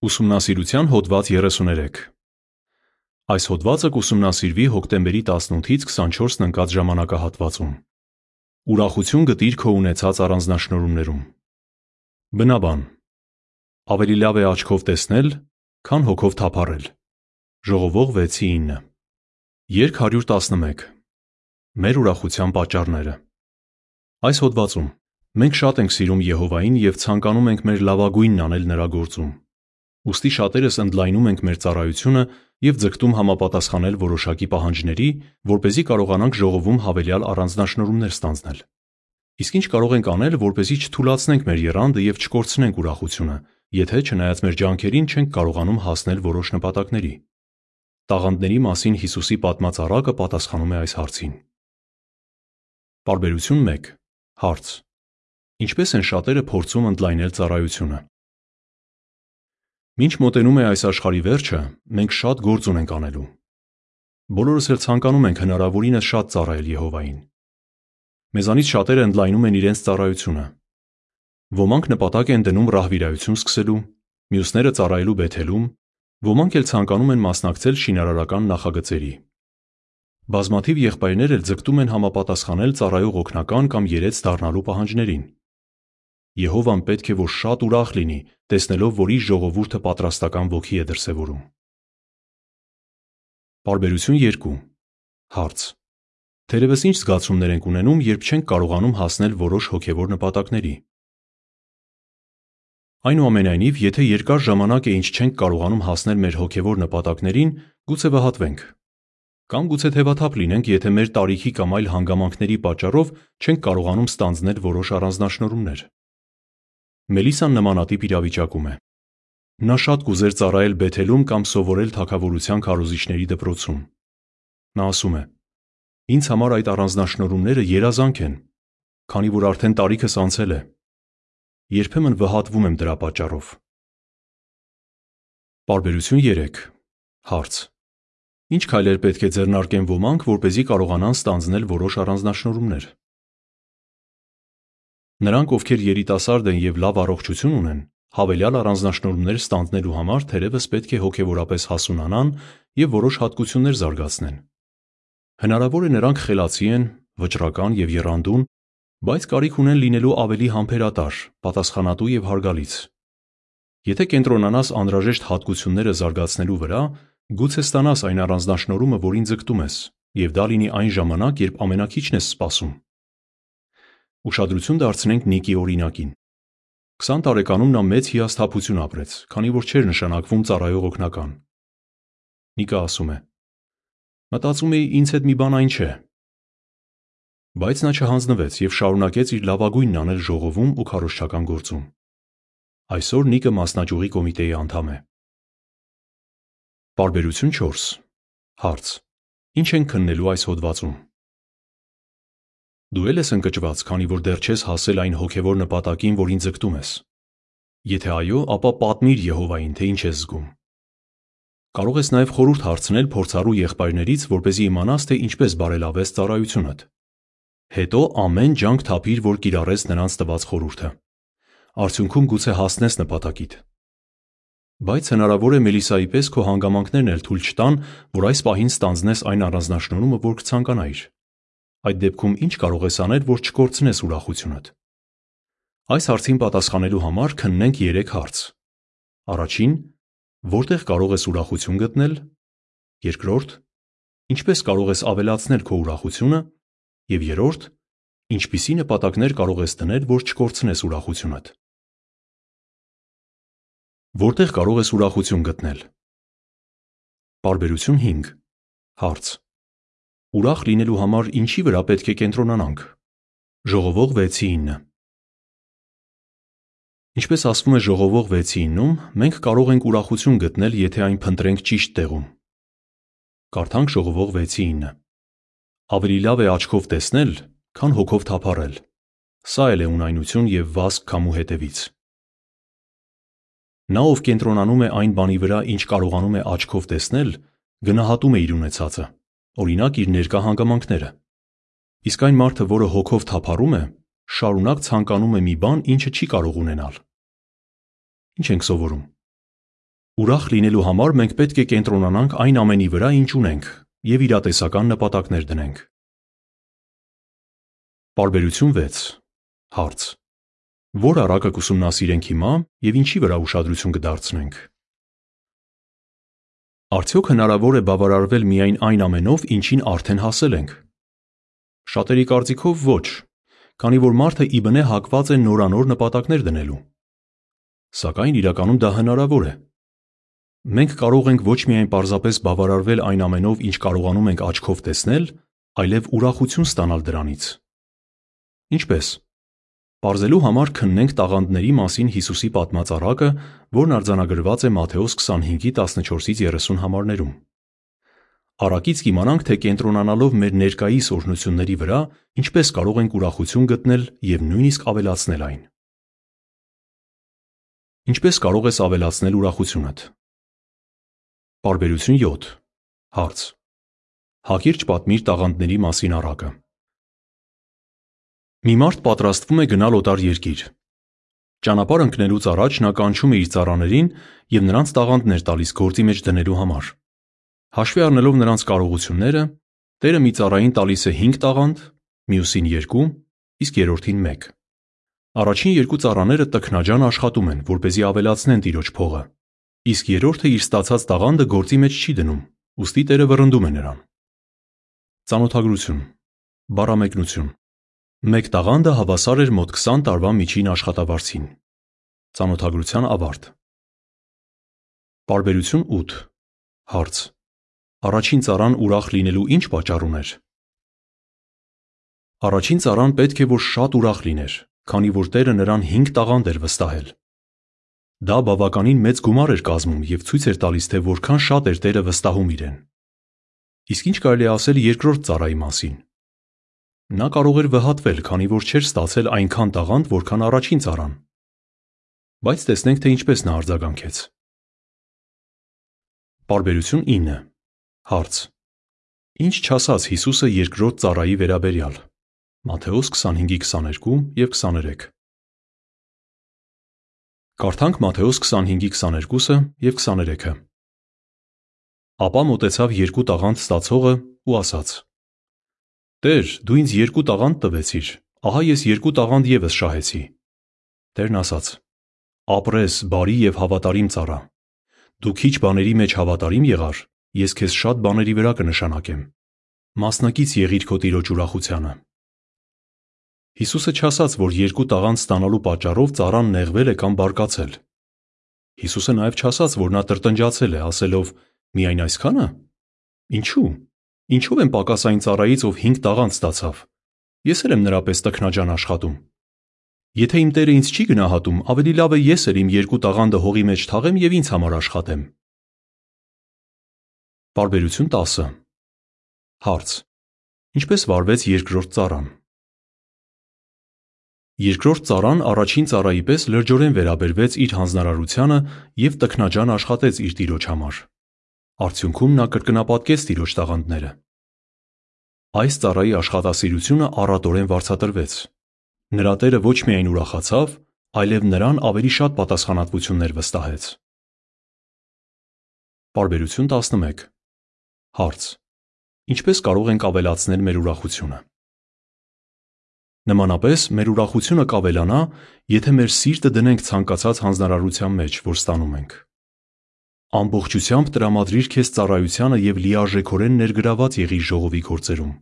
Ուսումնասիրության հոդված 33 Այս հոդվածը կուսումնասիրվի հոկտեմբերի 18-ից 24-ն ընկած ժամանակահատվածում։ Ուրախություն գտիր քո ունեցած առանձնաշնորհումներում։ Բնաբան Ավելի լավ է աչքով տեսնել, քան հոգով թափառել։ Ժողովող 6:9 Երկ 111 Մեր ուրախության պատճառները Այս հոդվածում մենք շատ ենք սիրում Եհովային և ցանկանում ենք մեր լավագույնն անել նրա գործում։ Ուստի շատերս ընդլայնում ենք մեր ծառայությունը և ձգտում համապատասխանել որոշակի պահանջների, որպեսզի կարողանանք ժողովում հավելյալ առանձնաշնորհումներ ստանձնել։ Իսկ ինչ կարող ենք անել, որպեսզի չթուլացնենք մեր եռանդը և չկորցնենք ուրախությունը, եթե չնայած մեր ջանքերին չենք կարողանում հասնել որոշ նպատակների։ Տաղանդների մասին Հիսուսի պատմած առակը պատասխանում է այս հարցին։ Պարբերություն 1 Հարց. Ինչպե՞ս են շատերը փորձում ընդլայնել ծառայությունը։ Մինչ մոտենում է այս աշխարհի վերջը, մենք շատ գործ ունենք անելու։ Բոլորս էլ ցանկանում ենք հնարավորինս շատ ծառայել Եհովային։ Մեզանից շատերը ընդլայնում են իրենց ծառայությունը։ Ոմանք նպատակ են դնում ռահվիրայություն սկսելու, մյուսները ծառայելու Բեթելում, ոմանք էլ ցանկանում են մասնակցել շինարարական նախագծերի։ Բազմաթիվ եղբայրներ էլ ձգտում են համապատասխանել ծառայող օգնական կամ երեց դառնալու պահանջներին։ Եհովան պետք է որ շատ ուրախ լինի, տեսնելով, որ իր ժողովուրդը պատրաստական ոգի է դրսևորում։ Պարբերություն 2 Հարց. Թերևս ինչ զգացումներ ենք ունենում, երբ չենք կարողանում հասնել որոշ հոգևոր նպատակների։ Այնուամենայնիվ, եթե երկար ժամանակ է ինչ չենք կարողանում հասնել մեր հոգևոր նպատակներին, գուցե վհատվենք։ Կամ գուցե թևաթափ լինենք, եթե մեր տարիքի կամ այլ հանգամանքների պատճառով չենք կարողանում ստանձնել որոշ առանձնաշնորհումներ։ Մելիսան նմանատիպ իրավիճակում է։ Նա շատ կուզեր ծառայել Բեթելում կամ սովորել թագավորության քարոզիչների դպրոցում։ Նա ասում է. Ինձ համար այդ առանձնաշնորհումները երազանք են, քանի որ արդեն տարիքս անցել է։ Երբեմն վհատվում եմ դրա պատճառով։ Պարբերություն 3 Հարց. Ինչ քայլեր պետք է ձեռնարկեն ոմանք, որպեսզի կարողանան ստանձնել որոշ առանձնաշնորհումներ։ Նրանք, ովքեր երիտասարդ են և լավ առողջություն ունեն, հավելյալ առանձնաշնորհումներ ստանձնելու համար թերևս պետք է հոգևորապես հասունանան և որոշ հատկություններ զարգացնեն։ Հնարավոր է նրանք խելացի են, վճռական և եռանդուն, բայց կարիք ունեն լինելու ավելի համբերատար, պատասխանատու և հարգալից։ Եթե կենտրոնանաս անհրաժեշտ հատկությունները զարգացնելու վրա, գուցե ստանաս այն առանձնաշնորհումը, որին ձգտում ես, և դա լինի այն ժամանակ, երբ ամենաքիչն ես սպասում։ Ուշադրություն դարձնենք Նիկի օրինակին։ Քսան տարեկանում նա մեծ հիասթափություն ապրեց, քանի որ չէր նշանակվում ծառայող օգնական։ Նիկը ասում է. Մտածում էի ինձ հետ մի բան այն չէ։ Բայց նա չհանձնվեց և շարունակեց իր լավագույնն անել ժողովում ու քարոզչական գործում։ Այսօր Նիկը մասնաճյուղի կոմիտեի անդամ է։ Պարբերություն 4 Հարց. Ինչ ենք քննելու այս հոդվածում։ Դու ե՞լ ես ընկճված, քանի որ դեռ չես հասել այն հոգևոր նպատակին, որին ձգտում ես։ Եթե այո, ապա պատմիր Եհովային, թե ինչ ես զգում։ Կարող ես նաև խորհուրդ հարցնել փորձառու եղբայրներից, որպեսզի իմանաս, թե ինչպես բարելավես ծառայությունդ։ Հետո ամեն ջանք թափիր, որ կիրառես նրանց տված խորհուրդը։ Արդյունքում գուցե հասնես նպատակիդ։ Բայց հնարավոր է Մելիսայի պես քո հանգամանքներն էլ թույլ չտան, որ այս պահին ստանձնես այն առանձնաշնորհումը, որ կցանկանայիր։ Այդ դեպքում ի՞նչ կարող ես անել, որ չկորցնես ուրախությունդ։ Այս հարցին պատասխանելու համար քննենք երեք հարց։ Առաջին. Որտեղ կարող ես ուրախություն գտնել։ Երկրորդ. Ինչպես կարող ես ավելացնել քո ուրախությունը։ Եվ երրորդ. Ինչպիսի նպատակներ կարող ես դնել, որ չկորցնես ուրախությունդ։ Որտեղ կարող ես ուրախություն գտնել։ Պարբերություն 5 Հարց. Ուրախ լինելու համար ինչի վրա պետք է կենտրոնանանք։ Ժողովող 6:9 Ինչպես ասվում է Ժողովող 6:9-ում, մենք կարող ենք ուրախություն գտնել, եթե այն փնտրենք ճիշտ տեղում։ Կարդանք Ժողովող 6:9 Ավելի լավ է աչքով տեսնել, քան հոգով թափառել։ Սա էլ է ունայնություն և վազք քամու հետևից։ Նա, ով կենտրոնանում է այն բանի վրա, ինչ կարողանում է աչքով տեսնել, գնահատում է իր ունեցածը, օրինակ՝ իր ներկա հանգամանքները։ Իսկ այն մարդը, որը հոգով թափառում է, շարունակ ցանկանում է մի բան, ինչը չի կարող ունենալ։ Ինչ ենք սովորում։ Ուրախ լինելու համար մենք պետք է կենտրոնանանք այն ամենի վրա, ինչ ունենք, եւ իրատեսական նպատակներ դնենք։ Պարբերություն 6 Հարց. Որ առակը կուսումնասիրենք հիմա եւ ինչի վրա ուշադրություն կդարձնենք։ Արդյոք հնարավոր է բավարարվել միայն այն ամենով, ինչին արդեն հասել ենք։ Շատերի կարծիքով ոչ, քանի որ մարդը ի բնե հակված է նորանոր նպատակներ դնելու։ Սակայն իրականում դա հնարավոր է։ Մենք կարող ենք ոչ միայն պարզապես բավարարվել այն ամենով, ինչ կարողանում ենք աչքով տեսնել, այլև ուրախություն ստանալ դրանից։ Ինչպես։ Պարզելու համար քննենք տաղանդների մասին Հիսուսի պատմած առակը, որն արձանագրված է Մատթեոս 25-ի 14-ից 30 համարներում։ Առակից կիմանանք, թե կենտրոնանալով մեր ներկայիս օրհնությունների վրա, ինչպես կարող ենք ուրախություն գտնել եւ նույնիսկ ավելացնել այն։ Ինչպես կարող ես ավելացնել ուրախությունդ։ Պարբերություն 7 Հարց. Հակիրճ պատմիր տաղանդների մասին առակը։ Մի մարդ պատրաստվում է գնալ օտար երկիր։ Ճանապարհ ընկնելուց առաջ նա կանչում է իր ծառաներին եւ նրանց տաղանդներ տալիս գործի մեջ դնելու համար։ Հաշվի առնելով նրանց կարողությունները, Տերը մի ծառային տալիս է 5 տաղանդ, մյուսին 2, իսկ երրորդին 1։ Առաջին երկու ծառաները տքնաջան աշխատում են, որպեսզի ավելացնեն տիրոջ փողը, իսկ երրորդը իր ստացած տաղանդը գործի մեջ չի դնում, ուստի Տերը վռնդում է նրան։ Ծանոթագրություն Բառամեկնություն Մեկ տաղանդը հավասար էր մոտ 20 տարվա միջին աշխատավարձին։ Ծանոթագրության ավարտ Պարբերություն 8 Հարց. Առաջին ծառան ուրախ լինելու ինչ պատճառ ուներ։ Առաջին ծառան պետք է որ շատ ուրախ լիներ, քանի որ Տերը նրան 5 տաղանդ էր վստահել։ Դա բավականին մեծ գումար էր կազմում եւ ցույց էր տալիս, թե որքան շատ էր Տերը վստահում իրեն։ Իսկ ինչ կարելի ասել երկրորդ ծառայի մասին։ Նա կարող էր վհատվել, քանի որ չէր ստացել այնքան տաղանդ, որքան առաջին ծառան։ Բայց տեսնենք, թե ինչպես նա արձագանքեց։ Պարբերություն 9 Հարց. Ինչ չասաց Հիսուսը երկրորդ ծառայի վերաբերյալ։ Մատթեոս 25:22 եւ 23։ Կարդանք Մատթեոս 25:22-ը եւ 23-ը։ Ապա մտեցավ երկու տաղանդ ստացողը ու ասաց. Տեր, դու ինձ երկու տաղանդ տվեցիր, ահա ես երկու տաղանդ եւս շահեցի։ Տերն ասաց. Ապրես, բարի եւ հավատարիմ ծառա։ Դու քիչ բաների մեջ հավատարիմ եղար, ես քեզ շատ բաների վրա կնշանակեմ։ Մասնակից եղիր քո տիրոջ ուրախությանը։ Հիսուսը չասաց, որ երկու տաղանդ ստանալու պատճառով ծառան նեղվել է կամ բարկացել։ Հիսուսը նաև չասաց, որ նա տրտնջացել է, ասելով. «Միայն այսքանը։ Ինչու՞։ Ինչով եմ պակաս այն ծառայից, ով 5 տաղանդ ստացավ։ Ես էլ եմ նրա պես տքնաջան աշխատում։ Եթե իմ Տերը ինձ չի գնահատում, ավելի լավ է ես էլ իմ երկու տաղանդը հողի մեջ թաղեմ եւ ինձ համար աշխատեմ։ Պարբերություն 10 Հարց. Ինչպես վարվեց երկրորդ ծառան։ Երկրորդ ծառան առաջին ծառայի պես լրջորեն վերաբերվեց իր հանձնարարությանը եւ տքնաջան աշխատեց իր տիրոջ համար։ Արդյունքում նա կրկնապատկեց տիրոջ տաղանդները։ Այս ծառայի աշխատասիրությունը առատորեն վարձատրվեց։ Նրա տերը ոչ միայն ուրախացավ, այլև նրան ավելի շատ պատասխանատվություններ վստահեց։ Պարբերություն 11 Հարց. Ինչպես կարող ենք ավելացնել մեր ուրախությունը։ Նմանապես, մեր ուրախությունը կավելանա, եթե մեր սիրտը դնենք ցանկացած հանձնարարության մեջ, որ ստանում ենք։ Ամբողջությամբ տրամադրիր քեզ ծառայությանը եւ լիարժեքորեն ներգրաված եղիր ժողովի գործերում։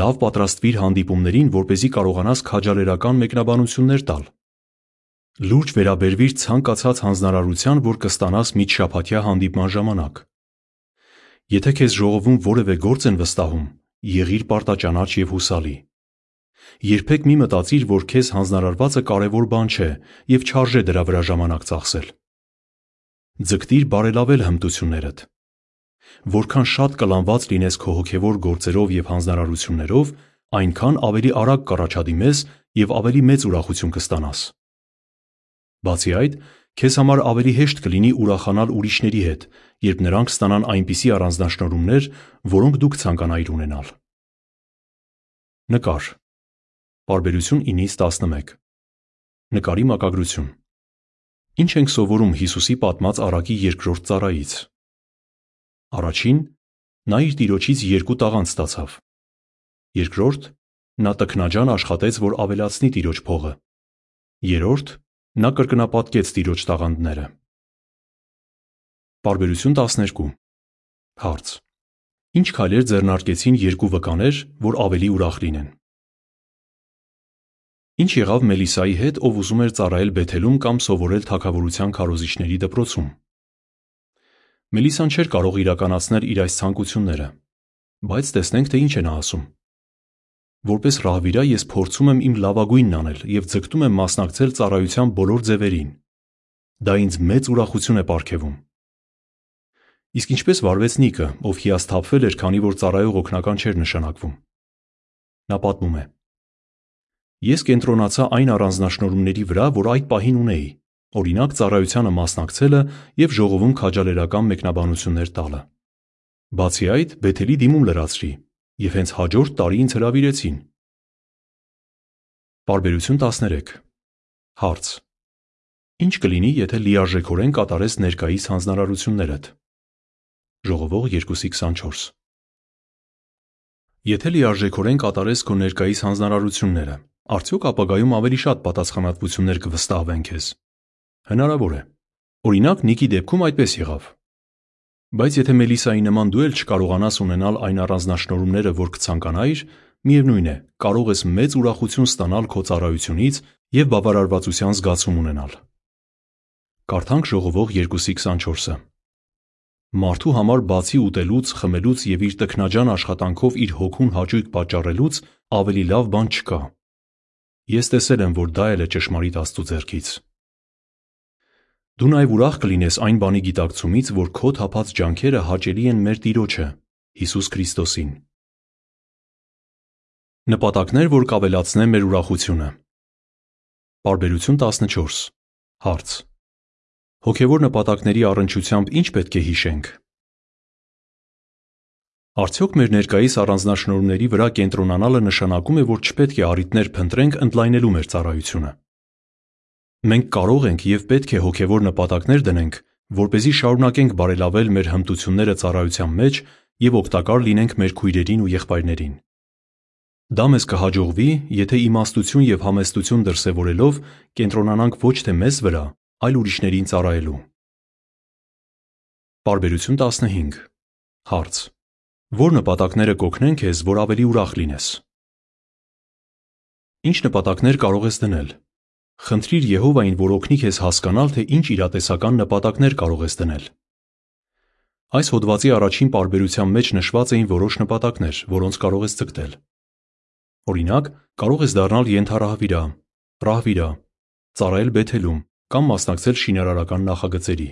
Լավ պատրաստվիր հանդիպումներին, որ เป զի կարողանաս քաջալերական մեկնաբանություններ տալ։ Լուրջ վերաբերվիր ցանկացած հանձնարարության, որ կստանաս միջշաբաթյա հանդիպման ժամանակ։ Եթե քեզ ժողովում որևէ գործ են վստահում, եղիր պարտաճանաչ եւ հուսալի։ Երբեք մի մտածիր, որ քեզ հանձնարարվածը կարևոր բան չէ եւ չարժե դրա վրա ժամանակ ծախսել։ Ձգտիր բարելավել հմտություններդ։ Որքան շատ կլանված լինես քո հոգևոր գործերով եւ հանձնարարություններով, այնքան ավելի արագ կառաջադիմես եւ ավելի մեծ ուրախություն կստանաս։ Բացի այդ, քեզ համար ավելի հեշտ կլինի ուրախանալ ուրիշների հետ, երբ նրանք ստանան այնպիսի առանձնահատկություններ, որոնք դուք ցանկանայիր ունենալ։ Նկար։ Պարբերություն 9-ից 11։ Նկարի մակագրություն։ Ինչ ենք սովորում Հիսուսի պատմած Արագի երկրորդ ծառայից։ Առաջին, նա իր տիրոջից երկու տաղանդ ստացավ։ Երկրորդ, նա տքնաջան աշխատեց, որ ավելացնի տիրոջ փողը։ Երորդ, նա կրկնապատկեց տիրոջ տաղանդները։ Պարբերություն 12 Հարց. Ինչ քայլեր ձեռնարկեցին երկու վկաներ, որ ավելի ուրախ լինեն։ Ինչ եղավ Մելիսայի հետ, ով ուզում էր ծառայել Բեթելում կամ սովորել թագավորության քարոզիչների դպրոցում։ Մելիսան չէր կարող իրականացնել իր այս ցանկությունները, բայց տեսնենք, թե ինչ է նա ասում։ Որպես ռահվիրա ես փորձում եմ իմ լավագույնն անել եւ ձգտում եմ մասնակցել ծառայության բոլոր ձևերին։ Դա ինձ մեծ ուրախություն է ապարգևում։ Իսկ ինչպես վարվեց Նիկը, ով հիասթափվել էր, քանի որ ծառայող օգնական չէր նշանակվում։ Նա պատմում է. Ես կենտրոնացա այն առանձնահատկությունների վրա, որ այդ պահին ունեի, օրինակ ծառայությանը մասնակցելը եւ ժողովում քաջալերական մեկնաբանություններ տալը։ Բացի այդ, Բեթելի դիմում լրացրի եւ հենց հաջորդ տարի ինձ հրավիրեցին։ Բարբերություն 13 Հարց. Ինչ կլինի, եթե լիարժեքորեն կատարես ներկայիս հանձնարարություններդ։ Ժողովող 2:24 Եթե լիարժեքորեն կատարես քո ներկայիս հանձնարարությունները, արդյոք ապագայում ավելի շատ պատասխանատվություններ կվստահվեն քեզ։ Հնարավոր է։ Օրինակ Նիկի դեպքում այդպես եղավ։ Բայց եթե Մելիսայի նման դու էլ չկարողանաս ունենալ այն առանձնահատկությունները, որ կցանկանայիր, միևնույն է, կարող ես մեծ ուրախություն ստանալ քո ծառայությունից եւ բավարարվածության զգացում ունենալ։ Կարդանք ժողովող 2:24-ը։ Մարդու համար բացի ուտելուց, խմելուց եւ իր տքնաջան աշխատանքով իր հոգուն հաճույք պատճառելուց ավելի լավ բան չկա։ Ես տեսել եմ, որ դա էլ է ճշմարիտ Աստծո ձեռքից։ Դու նաև ուրախ կլինես այն բանի գիտակցումից, որ քո թափած ջանքերը հաճելի են մեր Տիրոջը, Հիսուս Քրիստոսին։ Նպատակներ, որ կավելացնեն մեր ուրախությունը։ Բարբերություն 14 Հարց. Հոգևոր նպատակների առնչությամբ ինչ պետք է հիշենք։ Արդյոք մեր ներկայիս առանձնահատկությունների վրա կենտրոնանալը նշանակում է, որ չպետք է առիթներ փնտրենք ընդլայնելու մեր ծառայությունը։ Մենք կարող ենք եւ պետք է հոգևոր նպատակներ դնենք, որպեսզի շարունակենք բարելավել մեր հմտությունները ծառայության մեջ եւ օգտակար լինենք մեր քույրերին ու եղբայրներին։ Դա մեզ կհաջողվի, եթե իմաստություն եւ համեստություն դրսեւորելով կենտրոնանանք ոչ թե մեզ վրա, այլ ուրիշներին ծառայելու։ Բարբերություն 15 Հարց. Որ նպատակները կօգնեն քեզ, որ ավելի ուրախ լինես։ Ինչ նպատակներ կարող ես դնել։ Խնդրիր Եհովային, որ օգնի քեզ հասկանալ, թե ինչ իրատեսական նպատակներ կարող ես դնել։ Այս հոդվածի առաջին պարբերության մեջ նշված էին որոշ նպատակներ, որոնց կարող ես ձգտել։ Օրինակ, կարող ես դառնալ ենթարահվիրա, ռահվիրա, ծառայել Բեթելում կամ մասնակցել շինարարական նախագծերի։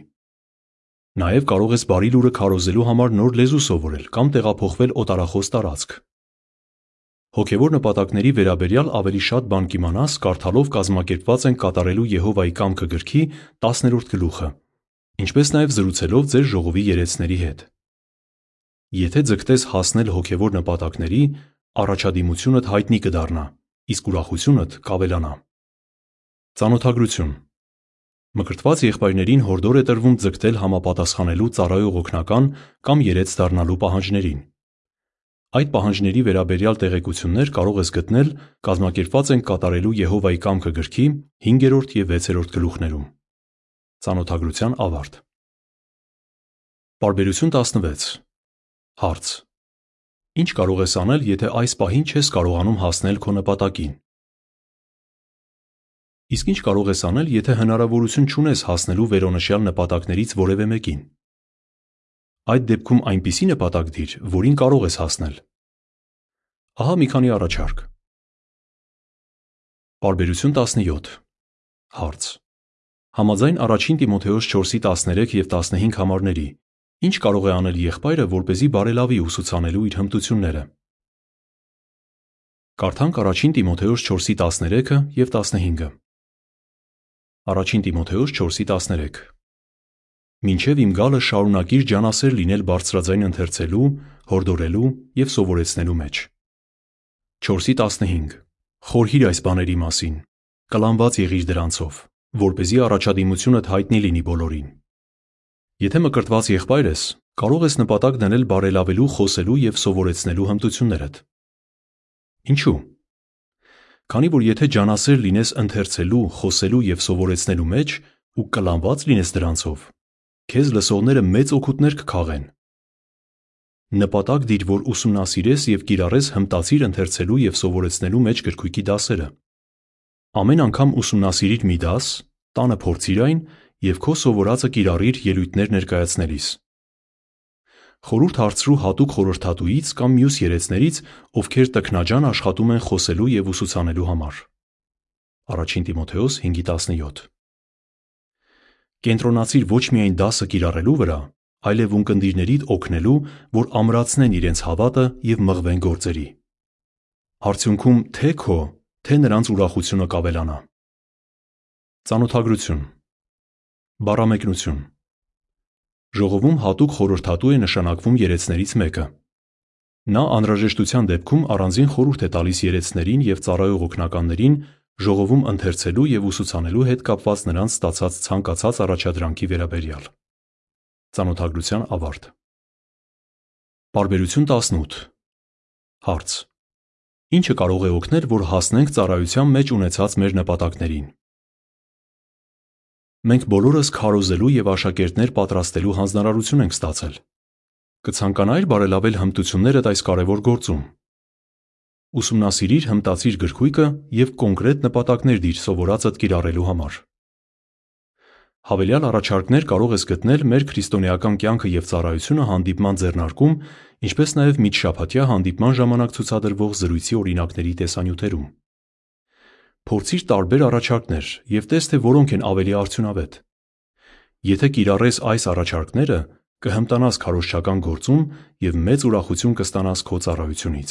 Նաև կարող ես բարի լուրը քարոզելու համար նոր լեզու սովորել կամ տեղափոխվել օտարախոս տարածք։ Հոգևոր նպատակների վերաբերյալ ավելի շատ բան կիմանաս կարդալով կազմակերպված են կատարելու Եհովայի կամքը գրքի 10-րդ գլուխը, ինչպես նաև զրուցելով ձեր ժողովի երեցների հետ։ Եթե ձգտես հասնել հոգևոր նպատակների, առաջադիմությունդ հայտնի կդառնա, իսկ ուրախությունդ կավելանա։ Ծանոթագրություն Մկրտված եղբայրներին հորդոր է տրվում ձգտել համապատասխանելու ծառայող օգնական կամ երեց դառնալու պահանջներին։ Այդ պահանջների վերաբերյալ տեղեկություններ կարող ես գտնել կազմակերպված են կատարելու Եհովայի կամքը գրքի 5-րդ եւ 6-րդ գլուխներում։ Ծանոթագրության ավարտ։ Բարբերություն 16 Հարց. Ինչ կարող ես անել, եթե այս պահին չես կարողանում հասնել քո նպատակին։ Իսկ ինչ կարող ես անել, եթե հնարավորություն չունես հասնելու վերոնշյալ նպատակներից որևէ մեկին։ Այդ դեպքում այնպիսի նպատակ դիր, որին կարող ես հասնել։ Ահա մի քանի առաջարկ։ Բարբերություն 17 Հարց. Համաձայն առաջին Տիմոթեոս 4:13 եւ 15 համարների, ինչ կարող է անել եղբայրը, որպեսզի բարելավի ուսուցանելու իր հմտությունները։ Կարդանք առաջին Տիմոթեոս 4:13 եւ 15-ը։ Առաջին Տիմոթեոս 4:13 Մինչև իմ գալը շարունակիր ջանասեր լինել բարձրաձայն ընթերցելու, հորդորելու եւ սովորեցնելու մեջ։ 4:15 Խորհիր այս բաների մասին, կլանված եղիր դրանցով, որ เป զի առաջադիմությունդ հայտնի լինի բոլորին։ Եթե մկրտված եղբայր ես, կարող ես նպատակ դնել բարելավելու, խոսելու եւ սովորեցնելու հմտություններդ։ Ինչու՞։ Քանի որ եթե ջանասեր լինես ընթերցելու, խոսելու եւ սովորեցնելու մեջ ու կլանված լինես դրանցով, քեզ լսողները մեծ օգուտներ կքաղեն։ Նպատակ դիր, որ ուսումնասիրես եւ կիրառես հմտացիր ընթերցելու եւ սովորեցնելու մեջ գրքույկի դասերը։ Ամեն անգամ ուսումնասիրիր մի դաս, տանը փորձիր այն եւ քո սովորածը կիրառիր ելույթներ ներկայացնելիս։ Խորհուրդ հարցրու հատուկ խորհրդատուից կամ մյուս երեցներից, ովքեր տքնաջան աշխատում են խոսելու եւ ուսուցանելու համար։ Առաջին Տիմոթեոս 5:17 Կենտրոնացիր ոչ միայն դասը կիրառելու վրա, այլև ունկնդիրներիդ օգնելու, որ ամրացնեն իրենց հավատը եւ մղվեն գործերի։ Արդյունքում թե քո, թե նրանց ուրախությունը կավելանա։ Ծանոթագրություն. Բառամեկնություն Ժողովում հատուկ խորհրդատու է նշանակվում երեցներից մեկը։ Նա անհրաժեշտության դեպքում առանձին խորհուրդ է տալիս երեցներին եւ ծառայող օգնականներին ժողովում ընթերցելու եւ ուսուցանելու հետ կապված նրանց ստացած ցանկացած առաջադրանքի վերաբերյալ։ Ծանոթագրության ավարտ։ Բարբերություն 18 Հարց. Ինչը կարող է օգնել, որ հասնենք ծառայության մեջ ունեցած մեր նպատակներին։ Մենք բոլորս քարոզելու եւ աշակերտներ պատրաստելու հանձնարարություն ենք ստացել։ Կցանկանայիր բարելավել հմտություններդ այս կարևոր գործում։ Ուսումնասիրիր հմտացիր գրքույկը եւ կոնկրետ նպատակներ դիր սովորածդ կիրառելու համար։ Հավելյալ առաջարկներ կարող ես գտնել մեր քրիստոնեական կյանքը եւ ծառայությունը հանդիպման ձեռնարկում, ինչպես նաեւ միջշաբաթյա հանդիպման ժամանակ ցուցադրվող զրույցի օրինակների տեսանյութերում։ Փորձիր տարբեր առաջարկներ եւ տես թե որոնք են ավելի արդյունավետ։ Եթե կիրառես այս առաջարկները, կհմտանաս քարոզչական գործում եւ մեծ ուրախություն կստանաս քո ծառայությունից։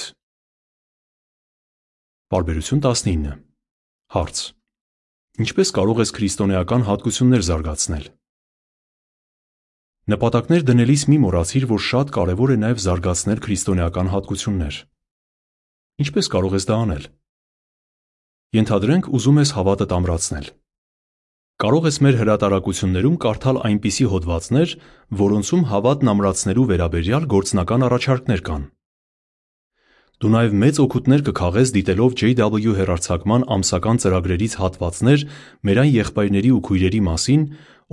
Բարբերություն 19 Հարց. Ինչպես կարող ես քրիստոնեական հատկություններ զարգացնել։ Նպատակներ դնելիս մի մոռացիր, որ շատ կարևոր է նաև զարգացնել քրիստոնեական հատկություններ։ Ինչպես կարող ես դա անել։ Ենթադրենք ուզում ես հավատդ ամրացնել։ Կարող ես մեր հրատարակություններում կարդալ այնպիսի հոդվածներ, որոնցում հավատն ամրացնելու վերաբերյալ գործնական առաջարկներ կան։ Դու նաև մեծ օգուտներ կքաղես դիտելով JW հեռարձակման ամսական ծրագրերից հատվածներ մեր այն եղբայրների ու քույրերի մասին,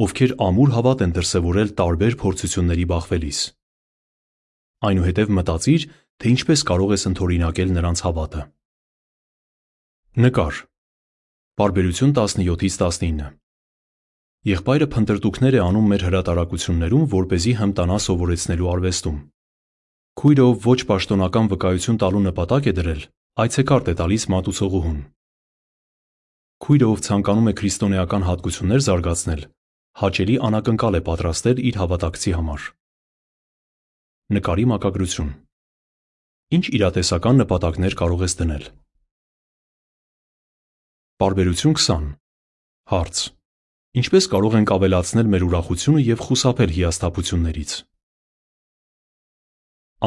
ովքեր ամուր հավատ են դրսևորել տարբեր փորձությունների բախվելիս։ Այնուհետև մտածիր, թե ինչպես կարող ես ընդօրինակել նրանց հավատը։ Նկար։ Բարբերություն 17-ից 19։ Եղբայրը փնտրտուքներ է անում մեր հրատարակություններում, որ เป զի հմտանա սովորեցնելու արվեստում։ Քույրը, ով ոչ պաշտոնական վկայություն տալու նպատակ է դրել, այցեկարտ է տալիս մատուցողուհուն։ Քույրը, ով ցանկանում է քրիստոնեական հատկություններ զարգացնել, հաճելի անակնկալ է պատրաստել իր հավատակցի համար։ Նկարի մակագրություն. Ինչ իրատեսական նպատակներ կարող ես դնել։ Բարբերություն 20 Հարց. Ինչպես կարող ենք ավելացնել մեր ուրախությունը եւ խուսափել հիասթափություններից։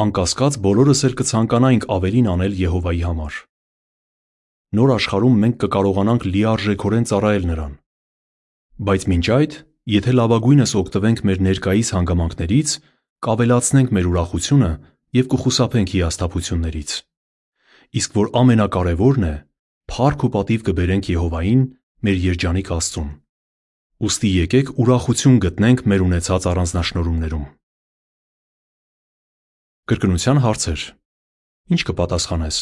Անկասկած բոլորս էլ կցանկանայինք ավելին անել Եհովայի համար։ Նոր աշխարհում մենք կկարողանանք լիարժեքորեն ծառայել Նրան։ Բայց մինչ այդ, եթե լավագույնս օգտվենք մեր ներկայիս հանգամանքներից, կավելացնենք մեր ուրախությունը եւ կխուսափենք հիասթափություններից։ Իսկ որ ամենակարևորն է, փառք ու պատիվ կբերենք Եհովային, մեր երջանիկ Աստծուն։ Ոստի եկեք ուրախություն գտնենք մեր ունեցած առանձնաշնորհումներում։ Կրկնության հարցեր։ Ինչ կպատասխանես։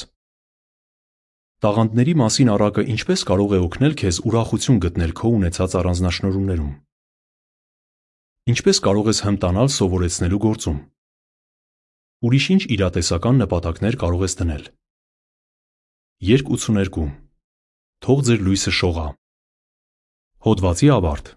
Տաղանդների մասին առակը ինչպես կարող է օգնել քեզ ուրախություն գտնել քո ունեցած առանձնաշնորհումներում։ Ինչպես կարող ես հմտանալ սովորեցնելու գործում։ Ուրիշ ինչ իրատեսական նպատակներ կարող ես դնել։ Երկ 82 Թող ձեր լույսը շողա։ Հոդվացի ավարտ